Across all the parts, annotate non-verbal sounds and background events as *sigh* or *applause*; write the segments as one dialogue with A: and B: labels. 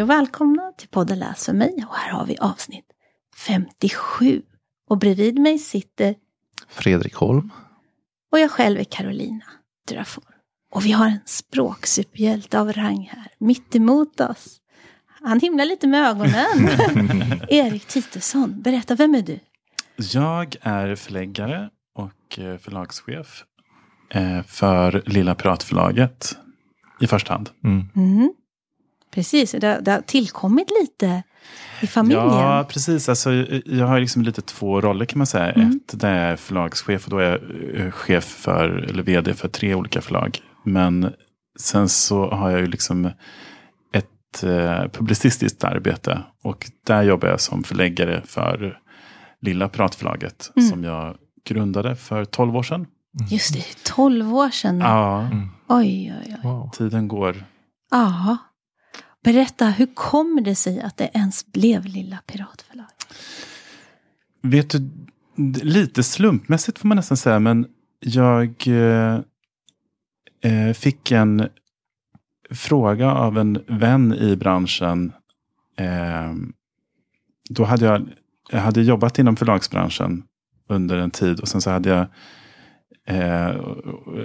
A: Hej och välkomna till podden Läs för mig och här har vi avsnitt 57. Och bredvid mig sitter
B: Fredrik Holm.
A: och jag själv är Carolina Durafor. Och vi har en språksuperhjälte av rang här, mitt emot oss. Han himlar lite med ögonen. *laughs* Erik Titusson, berätta, vem är du?
C: Jag är förläggare och eh, förlagschef eh, för Lilla Piratförlaget i första hand.
B: Mm.
A: Mm. Precis, det, har- det har tillkommit lite i familjen.
C: Ja, precis. Alltså, jag har liksom lite två roller kan man säga.
A: Mm.
C: Ett, det är förlagschef och då är jag eh, chef för, eller vd för tre olika förlag. Men sen så har jag ju liksom ett eh, publicistiskt arbete. Och där jobbar jag som förläggare för Lilla Piratförlaget.
A: Mm.
C: Som jag grundade för 12 år sedan.
A: Just det, 12 år sedan.
C: Ja,
B: Mm.
A: Oj, oj, oj.
B: Wow.
C: tiden går.
A: Ja. Berätta, hur kommer det sig att det ens blev Lilla Piratförlag?
C: Vet du, lite slumpmässigt får man nästan säga, men jag eh, eh, fick en fråga av en vän i branschen. Eh, då hade jag, jag hade jobbat inom förlagsbranschen under en tid och sen så hade jag eh,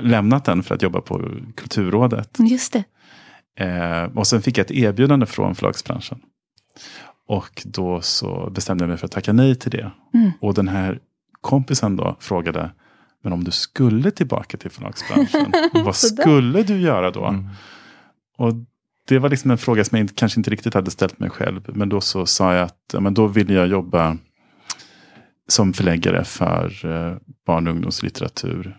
C: lämnat den för att jobba på Kulturrådet.
A: Just det.
C: Eh, och sen fick jag ett erbjudande från förlagsbranschen. Och då så bestämde jag mig för att tacka nej till det.
A: Mm.
C: Och den här kompisen då frågade, men om du skulle tillbaka till förlagsbranschen, *laughs* vad skulle du göra då?
B: Mm.
C: Och det var liksom en fråga som jag inte, kanske inte riktigt hade ställt mig själv. Men då så sa jag att ja, men då vill jag jobba som förläggare för eh, barn och ungdomslitteratur.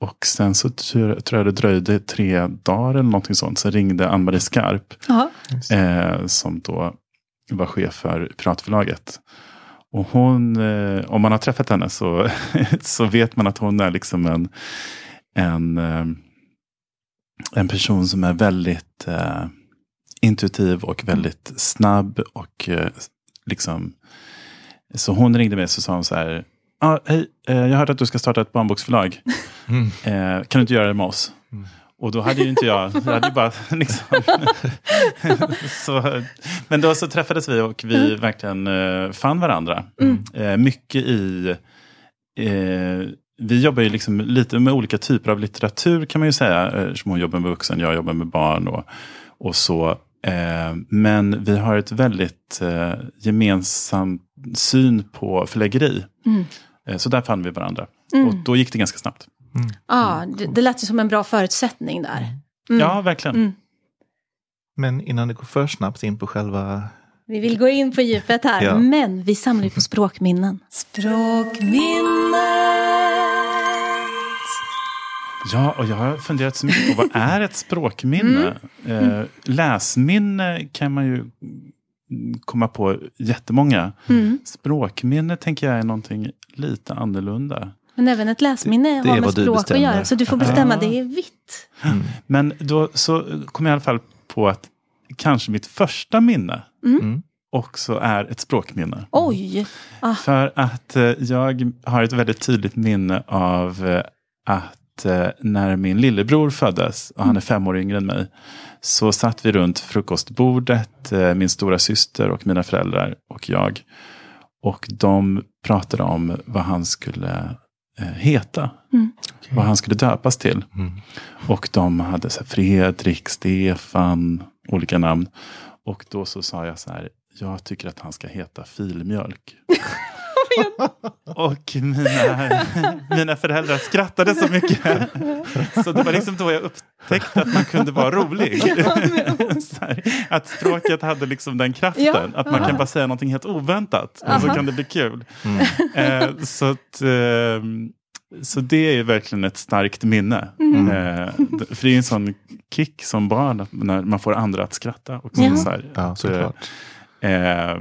C: Och sen så tror jag det dröjde tre dagar eller någonting sånt. Så ringde Ann-Marie Skarp eh, som då var chef för Piratförlaget. Och hon, eh, om man har träffat henne så, *laughs* så vet man att hon är liksom en, en, eh, en person som är väldigt eh, intuitiv och väldigt snabb. och eh, liksom Så hon ringde mig och så sa hon så här. Ah, hej, eh, jag hörde att du ska starta ett barnboksförlag. *laughs*
B: Mm.
C: Eh, kan du inte göra det med oss?
B: Mm.
C: Och då hade ju inte jag, jag hade bara *laughs* liksom, så, Men då så träffades vi och vi verkligen eh, fann varandra.
A: Mm.
C: Eh, mycket i, eh, vi jobbar ju liksom lite med olika typer av litteratur kan man ju säga. Eh, Eftersom hon jobbar med vuxen, jag jobbar med barn och, och så. Eh, men vi har ett väldigt eh, gemensam syn på förläggeri.
A: Mm.
C: Eh, så där fann vi varandra.
A: Mm.
C: Och då gick det ganska snabbt.
A: Ja, det, det lät ju som en bra förutsättning där. Mm.
C: Ja, verkligen.
A: Mm.
B: Men innan det går för snabbt in på själva...
A: Vi vill gå in på djupet här,
B: Ja.
A: men vi samlar ju på språkminnen. Språkminnet!
C: Ja, och jag har funderat så mycket på vad är ett språkminne? Eh, läsminne kan man ju mm, komma på jättemånga.
A: Mm.
C: Språkminne tänker jag är någonting lite annorlunda.
A: Men även ett läsminne har med språk att göra, så du får bestämma,
C: Ja.
A: det är vitt.
B: Mm.
C: Men då så kom jag i alla fall på att kanske mitt första minne
B: Mm.
C: också är ett språkminne.
A: Oj! Ah.
C: För att eh, jag har ett väldigt tydligt minne av eh, att eh, när min lillebror föddes, och han är fem år yngre än mig, så satt vi runt frukostbordet, min stora syster och mina föräldrar och jag. Och de pratade om vad han skulle heta.
A: Mm.
C: Vad han skulle döpas till.
B: Mm.
C: Och de hade så här, Fredrik, Stefan, olika namn. Och då så sa jag så här, jag tycker att han ska heta filmjölk. Och mina, mina föräldrar skrattade så mycket. Så det var liksom då jag upptäckte att man kunde vara rolig. här, att språket hade liksom den kraften.
A: Ja.
C: Att man kan bara säga någonting helt oväntat. Och så kan det bli kul.
B: Mm.
C: Eh, så, att, eh, så det är verkligen ett starkt minne.
A: Mm.
C: Eh, för det är en sån kick som barn, när man får andra att skratta. Också, så här.
B: Ja, såklart.
C: eh,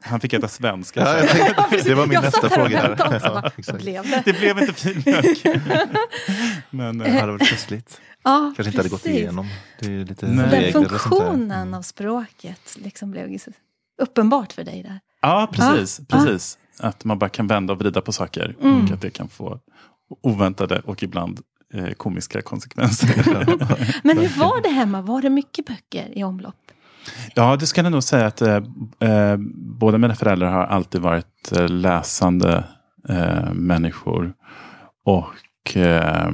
C: han fick äta svenska.
B: Ja, jag tänkte, *laughs* det var min
A: Jag
B: nästa fråga.
A: också, va?
B: Ja.
A: Blev det?
C: Det blev inte filmjölk. *laughs* Men, eh,
B: Det hade varit festligt.
A: Ja,
B: Kanske inte hade gått igenom. Det är lite.
A: Den funktionen av språket liksom blev uppenbart för dig där.
C: ja, precis.
A: Ja.
C: precis. Att man bara kan vända och vrida på saker.
A: Mm.
C: Och att det kan få oväntade och ibland eh, komiska konsekvenser. *laughs*
A: Men hur var det hemma? Var det mycket böcker i omlopp?
C: Ja, det ska jag nog säga att eh, eh, båda mina föräldrar har alltid varit eh, läsande eh, människor. Och eh,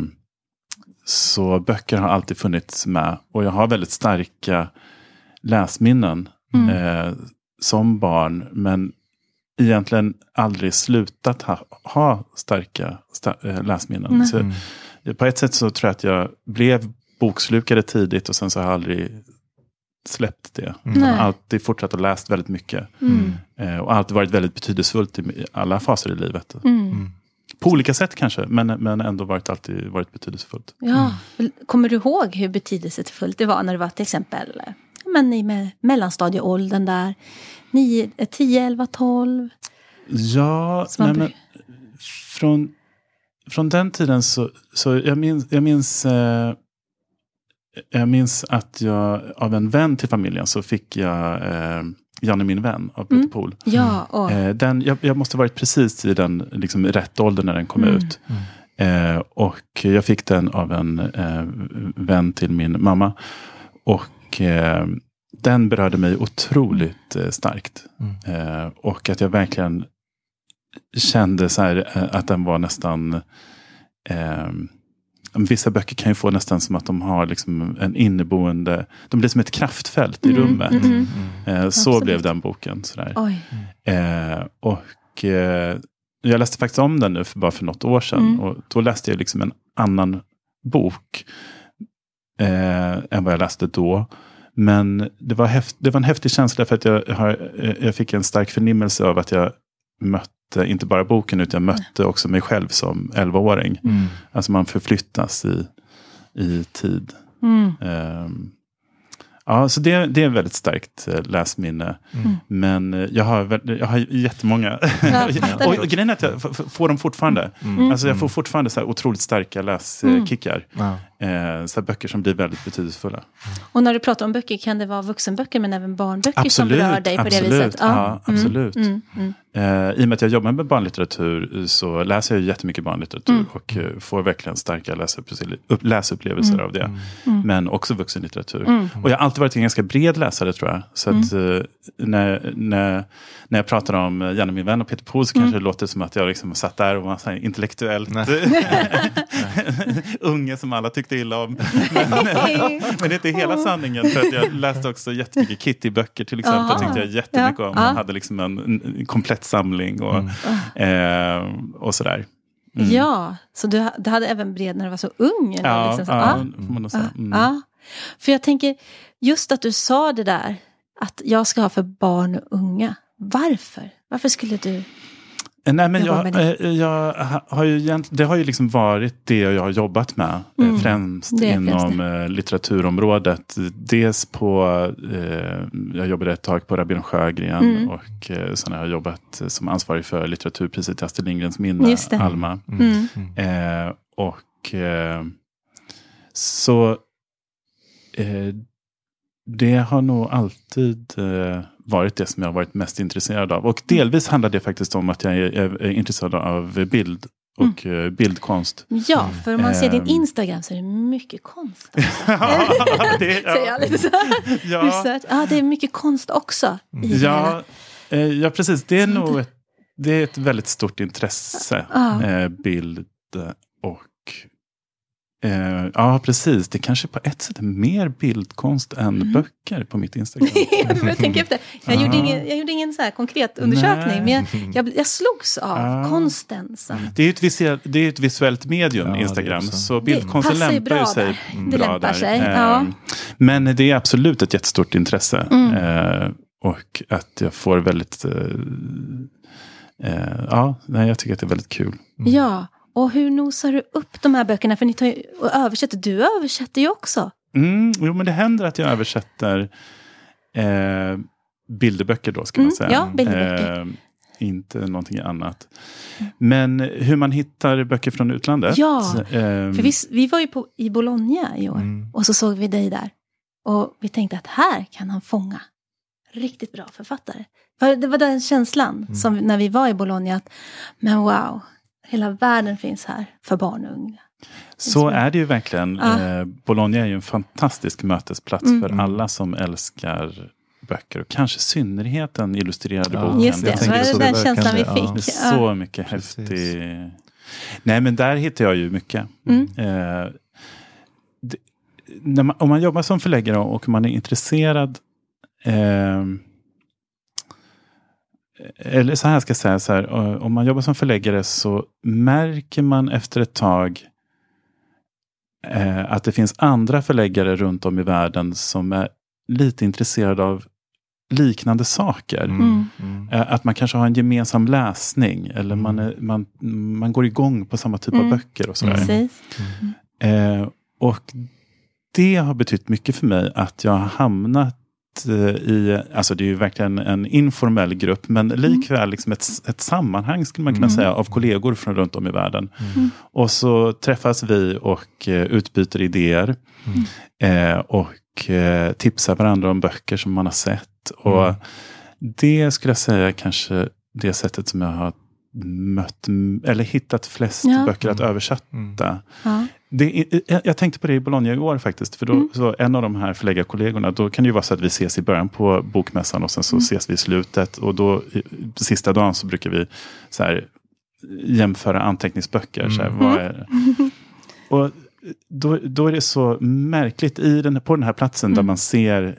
C: så böcker har alltid funnits med. Och jag har väldigt starka läsminnen
A: Mm.
C: eh, som barn. Men egentligen aldrig slutat ha, ha starka sta, läsminnen. Så,
B: Mm.
C: på ett sätt så tror jag att jag blev bokslukare tidigt och sen så har jag aldrig släppt det.
B: Mm.
C: Jag har alltid fortsatt att läsa väldigt mycket.
A: Mm.
C: Eh, och alltid varit väldigt betydelsefullt i alla faser i livet.
A: Mm.
B: Mm.
C: På olika sätt kanske, men, men ändå varit, alltid varit betydelsefullt.
A: Ja. Kommer du ihåg hur betydelsefullt det var när det var till exempel men i med mellanstadieåldern där? 9, 10, 11, 12?
C: Ja, nej, men från, från den tiden så, så jag minns, jag minns eh, jag minns att jag av en vän till familjen så fick jag eh, Janne min vän av Peter
A: Mm.
C: Pohl.
A: Ja, och,
C: Eh, den, jag, jag måste ha varit precis i den liksom, rätt ålder när den kom
A: Mm.
C: ut. Eh, och jag fick den av en eh, vän till min mamma. Och eh, den berörde mig otroligt eh, starkt.
B: Mm.
C: Eh, och att jag verkligen kände så här, eh, att den var nästan... Vissa böcker kan ju få nästan som att de har liksom en inneboende... De blir som ett kraftfält i
A: Mm,
C: rummet.
A: mm, mm.
C: Eh, så
A: Absolut.
C: blev den boken. Sådär. Eh, och eh, jag läste faktiskt om den nu för bara för något år sedan.
A: Mm.
C: Och då läste jag liksom en annan bok eh, än vad jag läste då. Men det var, häft, det var en häftig känsla för att jag, har, eh, jag fick en stark förnimmelse av att jag mötte, inte bara boken, utan jag mötte också mig själv som 11-åring.
B: Mm.
C: Alltså man förflyttas i, i tid.
A: Mm.
C: Ehm, ja, så det, det är ett väldigt starkt eh, läsminne.
B: Mm.
C: Men eh, jag har, jag har jättemånga.
A: Fattar *laughs*
C: och, och grejen är att jag får dem fortfarande.
B: Mm.
C: Alltså jag får fortfarande så här otroligt starka
A: Mm.
C: läskickar.
B: Ja.
C: Eh, så böcker som blir väldigt betydelsefulla.
A: Och när du pratar om böcker, kan det vara vuxenböcker men även barnböcker som
C: Absolut,
A: berör dig på det
C: absolut.
A: viset?
C: Ja,
A: Mm,
C: absolut.
A: Mm, mm.
C: Eh, I och med att jag jobbar med barnlitteratur eh, så läser jag ju jättemycket barnlitteratur.
A: Mm.
C: Och eh, får verkligen starka läsupplevelser, upp, läsupplevelser av det. Men också vuxenlitteratur.
A: Mm.
C: Och jag har alltid varit en ganska bred läsare tror jag. Så att eh, när, när, när jag pratar om eh, Janne min vän och Peter Pohl så kanske
A: Mm.
C: det låter som att jag liksom satt där och var så intellektuellt *laughs* *laughs* unge som alla tyckte illa om. *laughs* Men, men det är inte hela sanningen. För att jag läste också jättemycket Kitty-böcker till exempel.
A: Aha.
C: tyckte jag jättemycket
A: Ja.
C: om. Man hade liksom en, en komplett samling och, eh, och sådär. Mm.
A: Ja, så du, du hade även bred när du var så ung? eller
C: Ja,
A: liksom så.
C: ja, säga.
A: Ja,
C: Mm.
A: ja. För jag tänker, just att du sa det där, att jag ska ha för barn och unga. Varför? Varför skulle du?
C: Eh, Nej, men jag,
A: med
C: eh, jag ha- har ju det har ju liksom varit det jag har jobbat med.
A: Mm.
C: eh, Främst inom
A: främst
C: eh, litteraturområdet. Dels på, eh, jag jobbade ett tag på Rabin Sjögren.
A: Mm.
C: Och eh, sen har jag jobbat eh, som ansvarig för litteraturpriset till Astrid Lindgrens minne. Alma.
A: Mm.
C: Eh, och eh, så eh, det har nog alltid eh, varit det som jag har varit mest intresserad av. Och delvis handlar det faktiskt om att jag är, är, intresserad av bild och eh, bildkonst.
A: Ja, för om man ser din
C: Ehm.
A: Instagram så är det mycket konst. *laughs*
C: Det, *laughs*
A: Säger jag lite så. *laughs*
C: ja,
A: Research. Ja, det är mycket konst också.
C: Ja, eh, ja, precis. Det är
A: Så
C: nog
A: det-
C: ett, det är ett väldigt stort intresse.
A: Ja.
C: Eh, bild och eh, ja, precis. Det kanske på ett sätt är mer bildkonst än
A: Mm.
C: böcker på mitt Instagram. *laughs*
A: jag tänker efter. Jag
C: Ja.
A: gjorde ingen, jag gjorde ingen så här konkret undersökning,
C: Nej.
A: men jag, *laughs* jag, jag slogs av
C: Ja.
A: konsten. Som,
C: Det är ett, visuellt, det är ett visuellt medium,
B: Ja,
C: Instagram. Så bildkonsten lämpar ju sig
A: där.
C: bra
A: Det lämpar
C: där.
A: sig,
C: Eh,
A: ja.
C: Men det är absolut ett jättestort intresse.
A: Mm.
C: Eh, och att jag får väldigt... Eh, eh, ja, jag tycker att det är väldigt kul.
A: Ja, och hur nosar du upp de här böckerna? För ni tar ju, och översätter, du översätter ju också.
C: Mm, jo, men det händer att jag översätter eh, bilderböcker då, ska
A: Mm,
C: man säga.
A: ja, bilderböcker.
C: Eh, inte någonting annat. Men hur man hittar böcker från utlandet.
A: Ja,
C: eh,
A: För vi, vi var ju på, i Bologna i år
B: Mm.
A: och så såg vi dig där. Och vi tänkte att här kan han fånga riktigt bra författare. För det var den känslan som när vi var i Bologna. Att, men wow, hela världen finns här för barn och unga.
C: Så är det ju verkligen.
A: Ja.
C: Eh, Bologna är ju en fantastisk mötesplats
A: Mm.
C: för alla som älskar böcker. Och kanske i synnerhet den illustrerade
B: Ja,
C: boken.
A: Just det,
B: Jag
A: så
B: tänker
A: var det
B: så,
A: den
B: det
A: känslan vi fick. Ja.
C: så mycket
B: Precis.
C: häftig... Nej, men där hittar jag ju mycket.
A: Mm.
C: Eh, det, när man, om man jobbar som förläggare och man är intresserad eh, eller så här ska jag säga, så här, om man jobbar som förläggare så märker man efter ett tag eh, att det finns andra förläggare runt om i världen som är lite intresserade av liknande saker.
A: Mm.
B: Mm.
C: Eh, Att man kanske har en gemensam läsning eller
B: Mm.
C: man, är, man, man går igång på samma typ
A: Mm.
C: av böcker. och sådär.
A: Precis.
C: Eh, och det har betytt mycket för mig att jag har hamnat i, alltså det är ju verkligen en informell grupp, men likväl liksom ett, ett sammanhang skulle man kunna
B: Mm.
C: säga av kollegor från runt om i världen.
B: Mm.
C: Och så träffas vi och eh, utbyter idéer. Eh, och eh, tipsar varandra om böcker som man har sett. Och
B: Mm.
C: det skulle jag säga kanske det sättet som jag har mött, eller hittat flest
A: Ja.
C: böcker att
B: Mm.
C: översätta.
A: Ja.
C: Det jag- tänkte på det i Bologna i år faktiskt. För då,
A: Mm.
C: så en av de här förläggarkollegorna, då kan det ju vara så att vi ses i början på bokmässan och sen så
A: Mm.
C: ses vi i slutet. Och då sista dagen så brukar vi så här, jämföra anteckningsböcker. Så här,
B: Mm.
C: vad är, och då, då är det så märkligt, i den, på den här platsen där
A: Mm.
C: man ser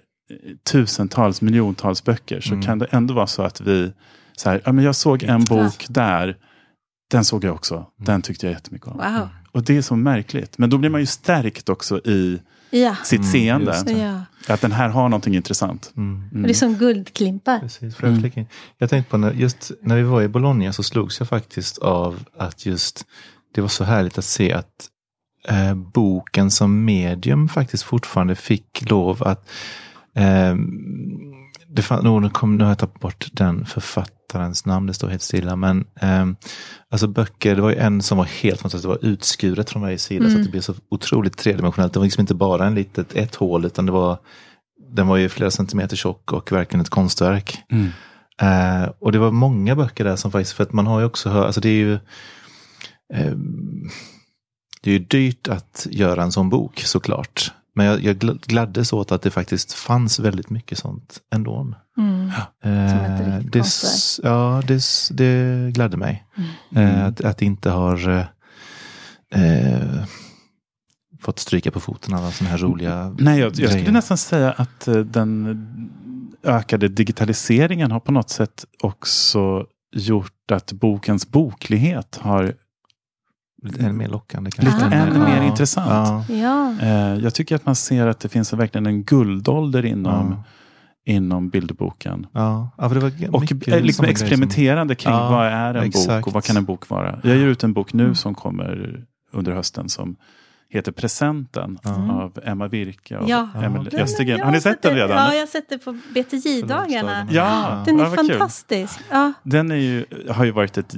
C: tusentals, miljontals böcker, så
B: Mm.
C: kan det ändå vara så att vi, så här, ja, men jag såg en bok där, den såg jag också, den tyckte jag jättemycket om.
A: Wow.
C: Och det är så märkligt. Men då blir man ju stärkt också i
A: Ja.
C: sitt
B: Mm,
C: seende. Att den här har någonting intressant.
B: Mm.
A: Och det är som guldklimpar.
B: Precis,
C: Mm.
B: Jag tänkte på när, just när vi var i Bologna så slogs jag faktiskt av att just det var så härligt att se att eh, boken som medium faktiskt fortfarande fick lov att eh, det fann, oh, nu, kom, nu har jag tagit bort den författarens namn, det står helt stilla. Men eh, alltså böcker, det var ju en som var helt fantastisk, det var utskuret från varje sida så
A: Mm.
B: att det blev så otroligt tredimensionellt. Det var liksom inte bara en litet ett hål utan det var den var ju flera centimeter tjock och verkligen ett konstverk.
C: Mm.
B: Eh, och det var många böcker där som faktiskt, för att man har ju också hört, alltså det är ju eh, det är ju dyrt att göra en sån bok såklart. Men jag, jag gl- gladdes åt att det faktiskt fanns väldigt mycket sånt ändå.
A: Mm.
B: Eh, det, ja, det, det gladde mig. Eh, att, att det inte har eh, eh, fått stryka på foten alla sådana här roliga
C: Nej, jag, jag skulle nästan säga att eh, den ökade digitaliseringen har på något sätt också gjort att bokens boklighet har
B: Lite mer lockande
C: blivit
A: Ah.
C: ännu mer intressant.
B: Ja,
A: Ja.
C: Eh, Jag tycker att man ser att det finns en- verkligen en guldålder inom,
B: ja,
C: inom bilderboken.
B: ja. ja, för det var
C: Och eh, liksom
B: grejer som-
C: experimenterande kring
B: Ja,
C: vad är en bok
B: exakt.
C: och vad kan en bok vara. Jag ger ut en bok nu
A: Mm.
C: som kommer under hösten som heter Presenten
B: Ja.
C: av Emma Virke och
A: Ja.
C: Emily
B: Den-
C: Östergren. Har ni sett den redan?
A: Ja, jag har sett det på BTJ-dagarna.
C: Ja,
A: Den är
C: ja,
A: fantastisk. Ja.
C: Den är ju, har ju varit ett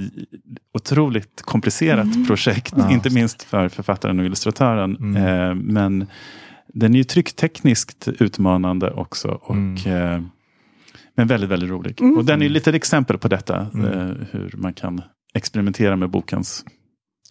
C: otroligt komplicerat
A: Mm.
C: projekt,
B: Ja.
C: inte minst för författaren och illustratören.
B: Mm.
C: Eh, men den är ju trycktekniskt utmanande också. Och,
B: Mm.
C: eh, men väldigt, väldigt rolig.
A: Mm.
C: Och den är ju lite ett exempel på detta,
B: Mm.
C: eh, hur man kan experimentera med bokens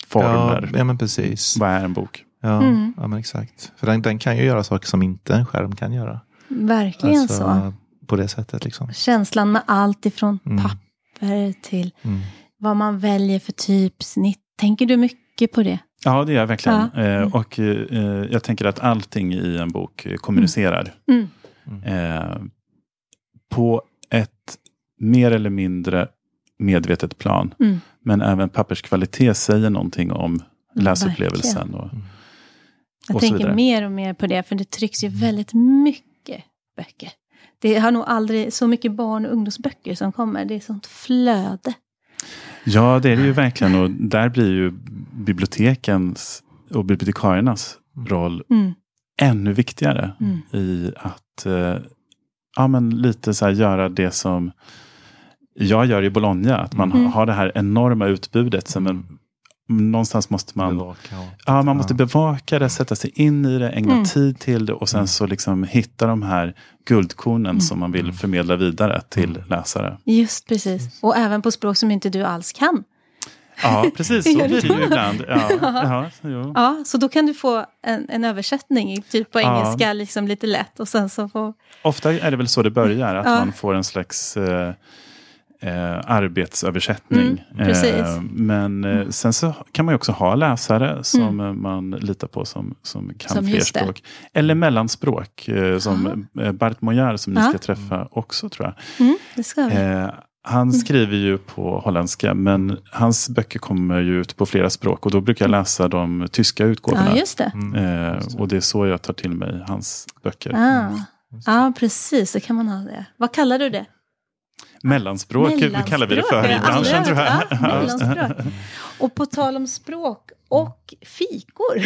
C: former.
B: Ja, ja, men precis.
C: Vad är en bok?
B: Ja,
A: Mm.
B: ja men exakt. För den, den kan ju göra saker som inte en skärm kan göra.
A: Verkligen
B: Alltså,
A: så.
B: På det sättet liksom.
A: Känslan med allt ifrån
B: Mm.
A: papper till
B: Mm.
A: vad man väljer för typsnitt. Tänker du mycket på det?
C: Ja, det gör jag verkligen.
A: Ja.
C: Eh,
A: Mm.
C: och eh, jag tänker att allting i en bok kommunicerar.
A: Mm.
C: eh, på ett mer eller mindre medvetet plan.
A: Mm.
C: Men även papperskvalitet säger någonting om läsupplevelsen. Och,
A: Jag tänker
C: vidare.
A: mer och mer på det, för det trycks ju väldigt mycket böcker. Det har nog aldrig så mycket barn och ungdomsböcker som kommer. Det är sånt flöde.
C: ja, det är det ju verkligen. Och där blir ju bibliotekens och bibliotekariernas roll
A: Mm.
C: ännu viktigare.
A: Mm.
C: I att eh, ja, men lite så här göra det som jag gör i Bologna. Att man
A: Mm.
C: har det här enorma utbudet. Så, men, någonstans måste man
B: Bevaka
C: Ja, man måste
B: Ja.
C: bevaka det, sätta sig in i det, ägna
A: Mm.
C: tid till det och sen så liksom hitta de här guldkornen
A: Mm.
C: som man vill förmedla vidare till läsare.
A: Just precis. Och även på språk som inte du alls kan.
C: Ja, precis. Så *laughs* blir det ju ibland. *laughs* Ja, ja, jo.
A: Ja, så då kan du få en, en översättning typ på
C: Ja.
A: engelska, liksom lite lätt. Och sen så få...
C: Ofta är det väl så det börjar, att
A: Ja.
C: man får en slags eh, eh, arbetsöversättning.
A: Mm, precis.
C: Eh, men eh, sen så kan man ju också ha läsare som eh, man litar på som, som kan
A: Mm. Som
C: fler språk. Eller mellanspråk, eh, som eh, Bart Moyar som ni
A: Ja.
C: ska träffa också tror jag.
A: Mm, det ska vi.
C: Eh, han skriver ju på holländska, men hans böcker kommer ju ut på flera språk och då brukar jag läsa de tyska utgåvorna.
A: Ja, just det.
B: Mm.
C: Eh, och det är så jag tar till mig hans böcker.
A: Ah. Ja, precis. Så kan man ha det. Vad kallar du det?
C: Mellanspråk, kallar vi det för i
A: Mellanspråk,
C: branschen tror jag.
A: Ja, mellanspråk. Och på tal om språk och fikor.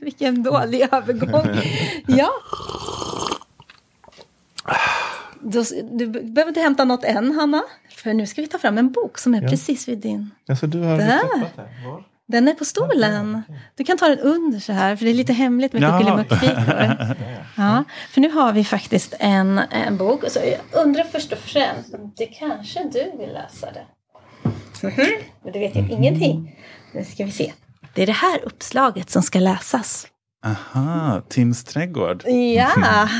A: *laughs* Vilken dålig övergång. ja. Då, du behöver inte hämta något än, Hanna. För nu ska vi ta fram en bok som är
B: Ja.
A: precis vid din.
B: Alltså, du har
A: Där. Den är på stolen. Du kan ta den under så här, för det är lite hemligt med *laughs*
C: Ja.
A: kuckelimuckfikor. Ja, för nu har vi faktiskt en, en bok. Så jag undrar först och främst om det kanske du vill läsa det. Mhm. Men det vet jag ingenting. Nu ska vi se. Det är det här uppslaget som ska läsas.
C: Aha, Tims trädgård.
A: Ja! *laughs*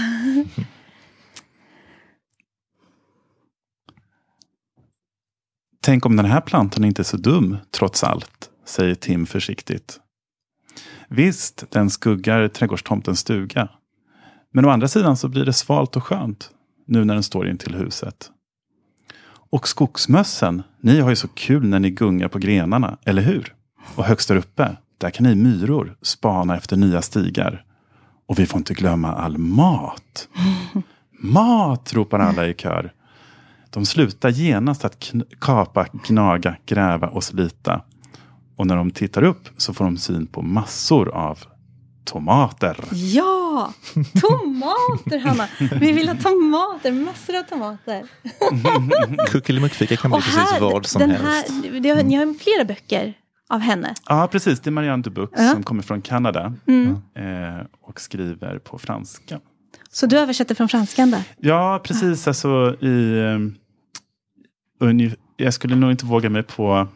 C: Tänk om den här plantan inte är så dum, trots allt, säger Tim försiktigt. Visst, den skuggar trädgårdstomtens stuga. Men å andra sidan så blir det svalt och skönt, nu när den står in till huset. Och skogsmössen, ni har ju så kul när ni gungar på grenarna, eller hur? Och högst där uppe, där kan ni myror spana efter nya stigar. Och vi får inte glömma all mat. *laughs* Mat, ropar alla i kör. De slutar genast att kapa, gnaga, gräva och slita. Och när de tittar upp så får de syn på massor av tomater.
A: Ja! Tomater, Hanna! Vi vill ha tomater, massor av tomater. *laughs*
B: Kuckelimuckfika kan bli precis vad som
A: den
B: helst.
A: Här, det har, ni har flera böcker av henne.
C: Ja, precis. Det är Marianne Dubuc
A: Ja.
C: som kommer från Kanada
A: Mm.
C: eh, och skriver på franska.
A: Så du översätter från franskan där?
C: Ja, precis. Alltså i... Uni- jag skulle nog inte våga mig på...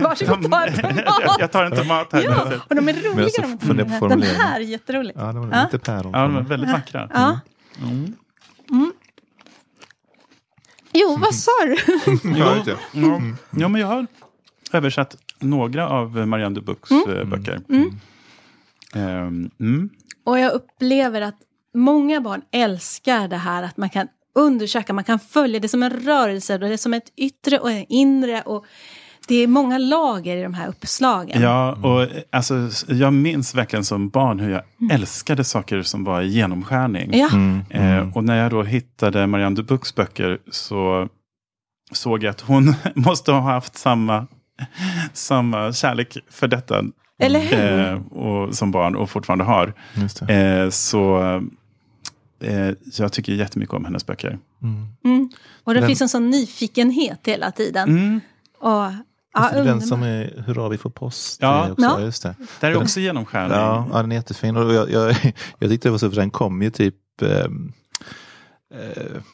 A: Varsågod, ta en *laughs*
C: jag,
A: tomat!
C: jag tar en tomat här.
A: Ja, och de är roliga de här. Den här är jätterolig.
B: Ja, det var
A: Ja.
B: lite päron.
C: Ja, de är väldigt vackra.
A: Ja.
C: Mm.
A: Jo, vad sa du?
B: Det.
C: Ja. ja, men jag har översatt några av Marianne Dubucs eh, böcker. Ehm, mm.
A: Och jag upplever att många barn älskar det här att man kan undersöka, man kan följa det som en rörelse, och det är som ett yttre och ett inre. Och det är många lager i de här uppslagen.
C: Ja, och alltså, jag minns verkligen som barn hur jag älskade saker som var i genomskärning.
A: Ja,
B: Mm.
C: Eh, och när jag då hittade Marianne Dubucs böcker så såg jag att hon *laughs* måste ha haft samma, samma kärlek för detta
A: eller hur?
C: eh, och, som barn och fortfarande har.
B: Just det.
C: Eh, så eh, jag tycker jättemycket om hennes böcker.
B: Mm.
A: Mm. Och det
B: Den-
A: finns en sån nyfikenhet hela tiden.
C: Mm.
A: Och,
B: det, den som är Hurra vi får post.
C: Ja.
B: är också,
A: Ja.
B: Just det.
C: Där är också genomskärning.
B: Ja, ja, den är jättefin. Och jag, jag, *laughs* jag tyckte det var så, för den kom ju typ eh,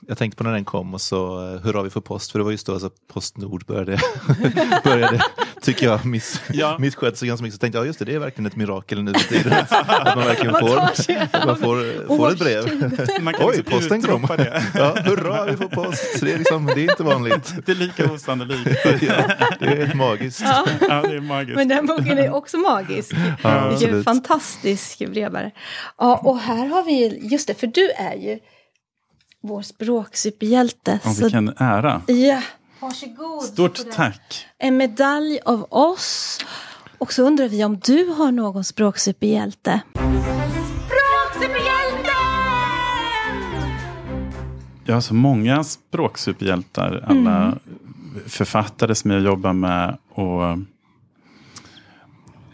B: jag tänkte på när den kom och så uh, hurra vi får post, för det var just då alltså, Postnord började, *laughs* började tycker jag, miss,
C: Ja.
B: missköta sig ganska mycket. Så tänkte jag, ja, just det, det är verkligen ett mirakel nu för tiden. *laughs* Att man verkligen får, man får, får ett brev.
A: årstid.
C: Man kan
B: Oj,
C: liksom
B: posten kom. *laughs* Ja, hurra vi får post, det är, liksom, det är inte vanligt.
C: Det är lika osannolikt.
B: Ja, det är magiskt.
A: Ja,
C: Ja, det är magiskt.
A: men den boken är också magisk.
B: Ja,
A: Vilken fantastisk brevbärare. Ja, och här har vi, just det, för du är ju vår språksuperhjälte. Så,
C: vilken ära.
A: ja, varsågod.
C: Stort tack.
A: En medalj av oss. Och så undrar vi om du har någon språksuperhjälte.
C: Jag har så många språksuperhjältar. Alla
A: Mm.
C: författare som jag jobbar med. och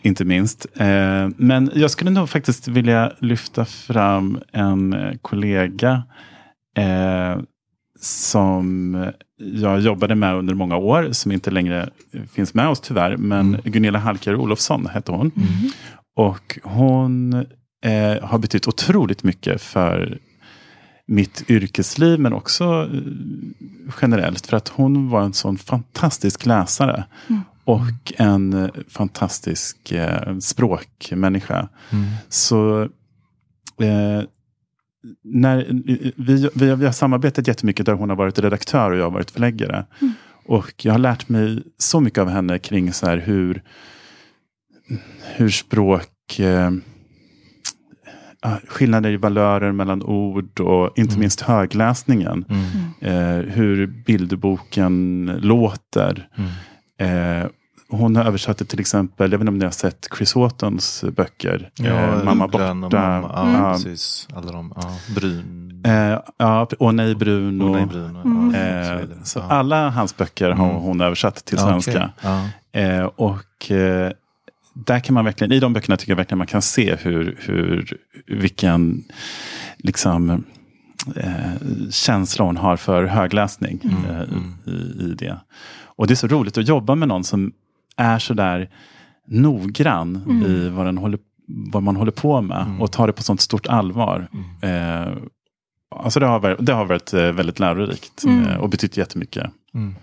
C: Inte minst. Eh, Men jag skulle nog faktiskt vilja lyfta fram en kollega. Eh, Som jag jobbade med under många år. Som inte längre finns med oss tyvärr. Men Gunilla Halkar Olofsson hette hon. Och hon eh, har betytt otroligt mycket för mitt yrkesliv men också eh, generellt. För att hon var en sån fantastisk läsare.
A: Mm.
C: Och en fantastisk eh, språkmänniska.
B: Mm.
C: Så eh, när, vi, vi, vi har samarbetat jättemycket där hon har varit redaktör och jag har varit förläggare.
A: Mm.
C: Och jag har lärt mig så mycket av henne kring så här hur, hur språk eh, ah, skillnader i valörer mellan ord och inte
B: Mm.
C: minst högläsningen.
B: Mm.
C: Eh, hur bilderboken låter.
B: Mm.
C: Eh, hon har översatt det till exempel, jag vet inte om ni har sett Chris Wattons böcker. eh, Mamma borta.
B: Och mamma. Ja,
A: Mm.
B: precis. Alla de. Ja. Brun.
C: Eh, ja, och nej Bruno.
B: Och nej, Brun. och-
A: Mm.
B: Ja,
C: Eh,
B: så
C: så
B: Ja.
C: alla hans böcker har
B: Mm.
C: hon översatt till
B: Ja,
C: svenska.
B: Ja.
C: Eh, och eh, där kan man verkligen, i de böckerna tycker jag verkligen man kan se hur, hur vilken liksom, eh, känsla hon har för högläsning
B: Mm,
C: eh,
B: mm.
C: i, i det. Och det är så roligt att jobba med någon som är så där noggrann
A: Mm.
C: i vad, den håller, vad man håller på med
B: Mm.
C: och tar det på sånt stort allvar.
B: Mm.
C: Eh, alltså det, har varit, det har varit eh, väldigt lärorikt
A: Mm.
C: eh, och betytt jättemycket
B: Mm.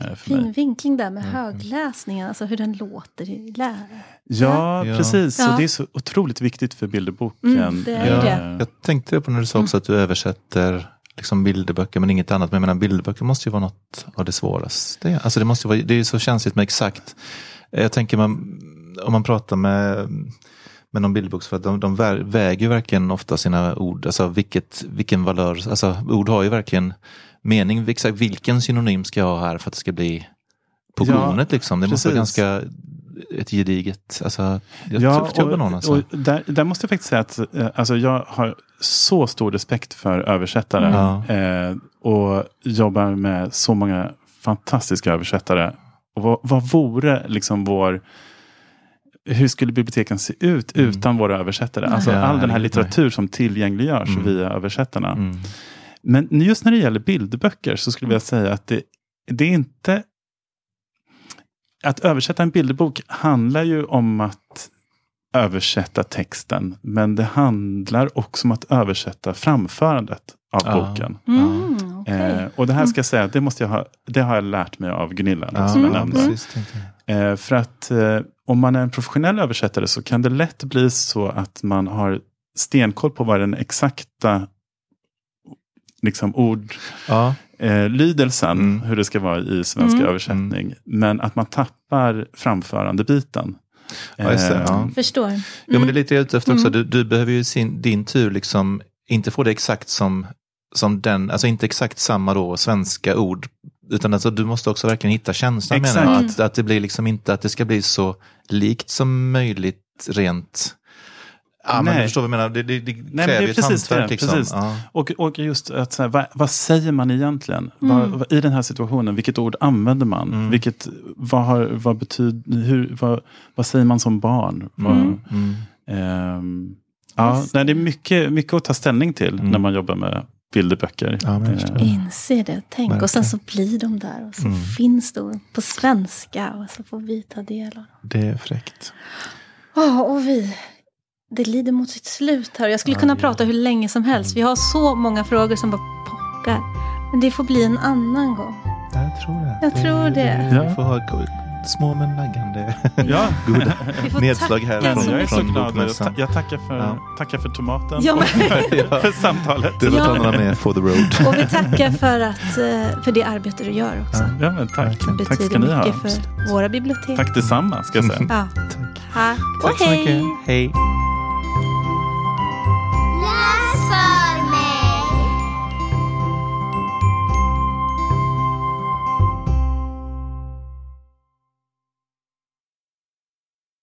C: eh, för mig.
A: Fin vinkling där med
B: Mm.
A: högläsningen, alltså hur den låter i lära.
C: Ja,
B: Ja.
C: precis.
A: Ja.
C: Så det är så otroligt viktigt för bilderboken.
A: Mm, det är
B: Ja,
A: det.
B: Jag tänkte på när du sa också att du översätter liksom bilderböcker men inget annat. Men jag menar bilderböcker måste ju vara något av det svåraste. Alltså det, måste ju vara, det är ju så känsligt med exakt. Jag tänker man, om man pratar med, med någon bilderboksförfattare, de, de vä- väger ju verkligen ofta sina ord. Alltså vilket, vilken valör, alltså ord har ju verkligen mening. Exakt vilken synonym ska jag ha här för att det ska bli på
C: Ja,
B: liksom. Det måste vara
C: precis.
B: ganska ett gediget, alltså jag det var någon alltså.
C: och där, där måste jag faktiskt säga att eh, alltså, jag har så stor respekt för översättare.
B: Mm.
C: Eh, och jobbar med så många fantastiska översättare. Och vad, vad vore liksom vår... Hur skulle biblioteken se ut
B: Mm.
C: utan våra översättare? Alltså
B: Ja,
C: all den här litteratur som tillgängliggörs
B: Mm.
C: via översättarna.
B: Mm.
C: Men just när det gäller bilderböcker så skulle jag säga att det, det är inte... Att översätta en bilderbok handlar ju om att översätta texten. Men det handlar också om att översätta framförandet av
B: Ja.
C: boken.
A: Mm, okej.
C: Eh, och det här ska jag säga, det, måste jag ha, det har jag lärt mig av Gunilla.
B: Ja,
C: som jag
A: Mm.
C: nämnde.
B: precis, tänkte jag.
C: Eh, för att eh, om man är en professionell översättare så kan det lätt bli så att man har stenkoll på vad den exakta liksom, ord,
B: Ja,
C: eh, lydelsen,
B: Mm.
C: hur det ska vara i svenska
A: Mm.
C: översättning. Men att man tappar framförandebiten.
B: Ja, det,
C: Eh,
B: ja.
A: Förstår.
B: Ja, men det är lite jag är ute efter också.
A: Mm.
B: Du, du behöver ju sin, din tur liksom inte få det exakt som, som den, alltså inte exakt samma då svenska ord. Utan alltså du måste också verkligen hitta känslan menar jag. Att, att det blir liksom inte, att det ska bli så likt som möjligt rent Ja, men
C: Nej.
B: du förstår vad jag menar. Det, det, det
C: men
B: kräver
C: det är
B: ju ett
C: precis
B: hantverk. Liksom.
C: precis.
B: Ja.
C: Och, och just att så här, vad, vad säger man egentligen?
A: Mm.
C: Vad, vad, I den här situationen, vilket ord använder man?
B: Mm.
C: Vilket, vad, har, vad, betyder, hur, vad, vad säger man som barn? Vad,
A: Mm.
B: Mm.
C: ehm, ja, nej, det är mycket, mycket att ta ställning till
B: Mm.
C: när man jobbar med bilderböcker.
B: Ja.
C: Eh,
A: Inse det, tänk. Och sen så blir de där och så
B: Mm.
A: finns de på svenska och så får vi ta del av dem.
B: Det är fräckt.
A: Ja, och vi. Det lider mot sitt slut här. Jag skulle kunna
B: det
A: prata
B: det.
A: hur länge som helst. Vi har så många frågor som bara pockar. Men det får bli en annan gång.
B: Jag tror det.
A: Jag tror det.
B: Vi
C: Ja.
B: får ha små men naggande *laughs*
C: Ja,
B: goda
A: Vi får
B: nedslag
A: tacka
B: här från,
C: jag är så glad. Jag, tackar, för,
B: Ja.
C: tackar för tomaten
A: Ja,
C: och för, *laughs* för samtalet.
B: Du får
A: Ja.
B: ta några med for the road. *laughs*
A: Och vi tackar för, att, eh, för det arbete du gör också.
B: Ja.
C: Men tack.
A: Det
C: Tack ska
A: betyder
C: ni ha.
A: mycket för våra bibliotek.
C: Tack detsamma ska jag säga.
A: Ja.
B: Tack.
A: Tack och
B: Tack så
A: hej!
B: mycket. Hej.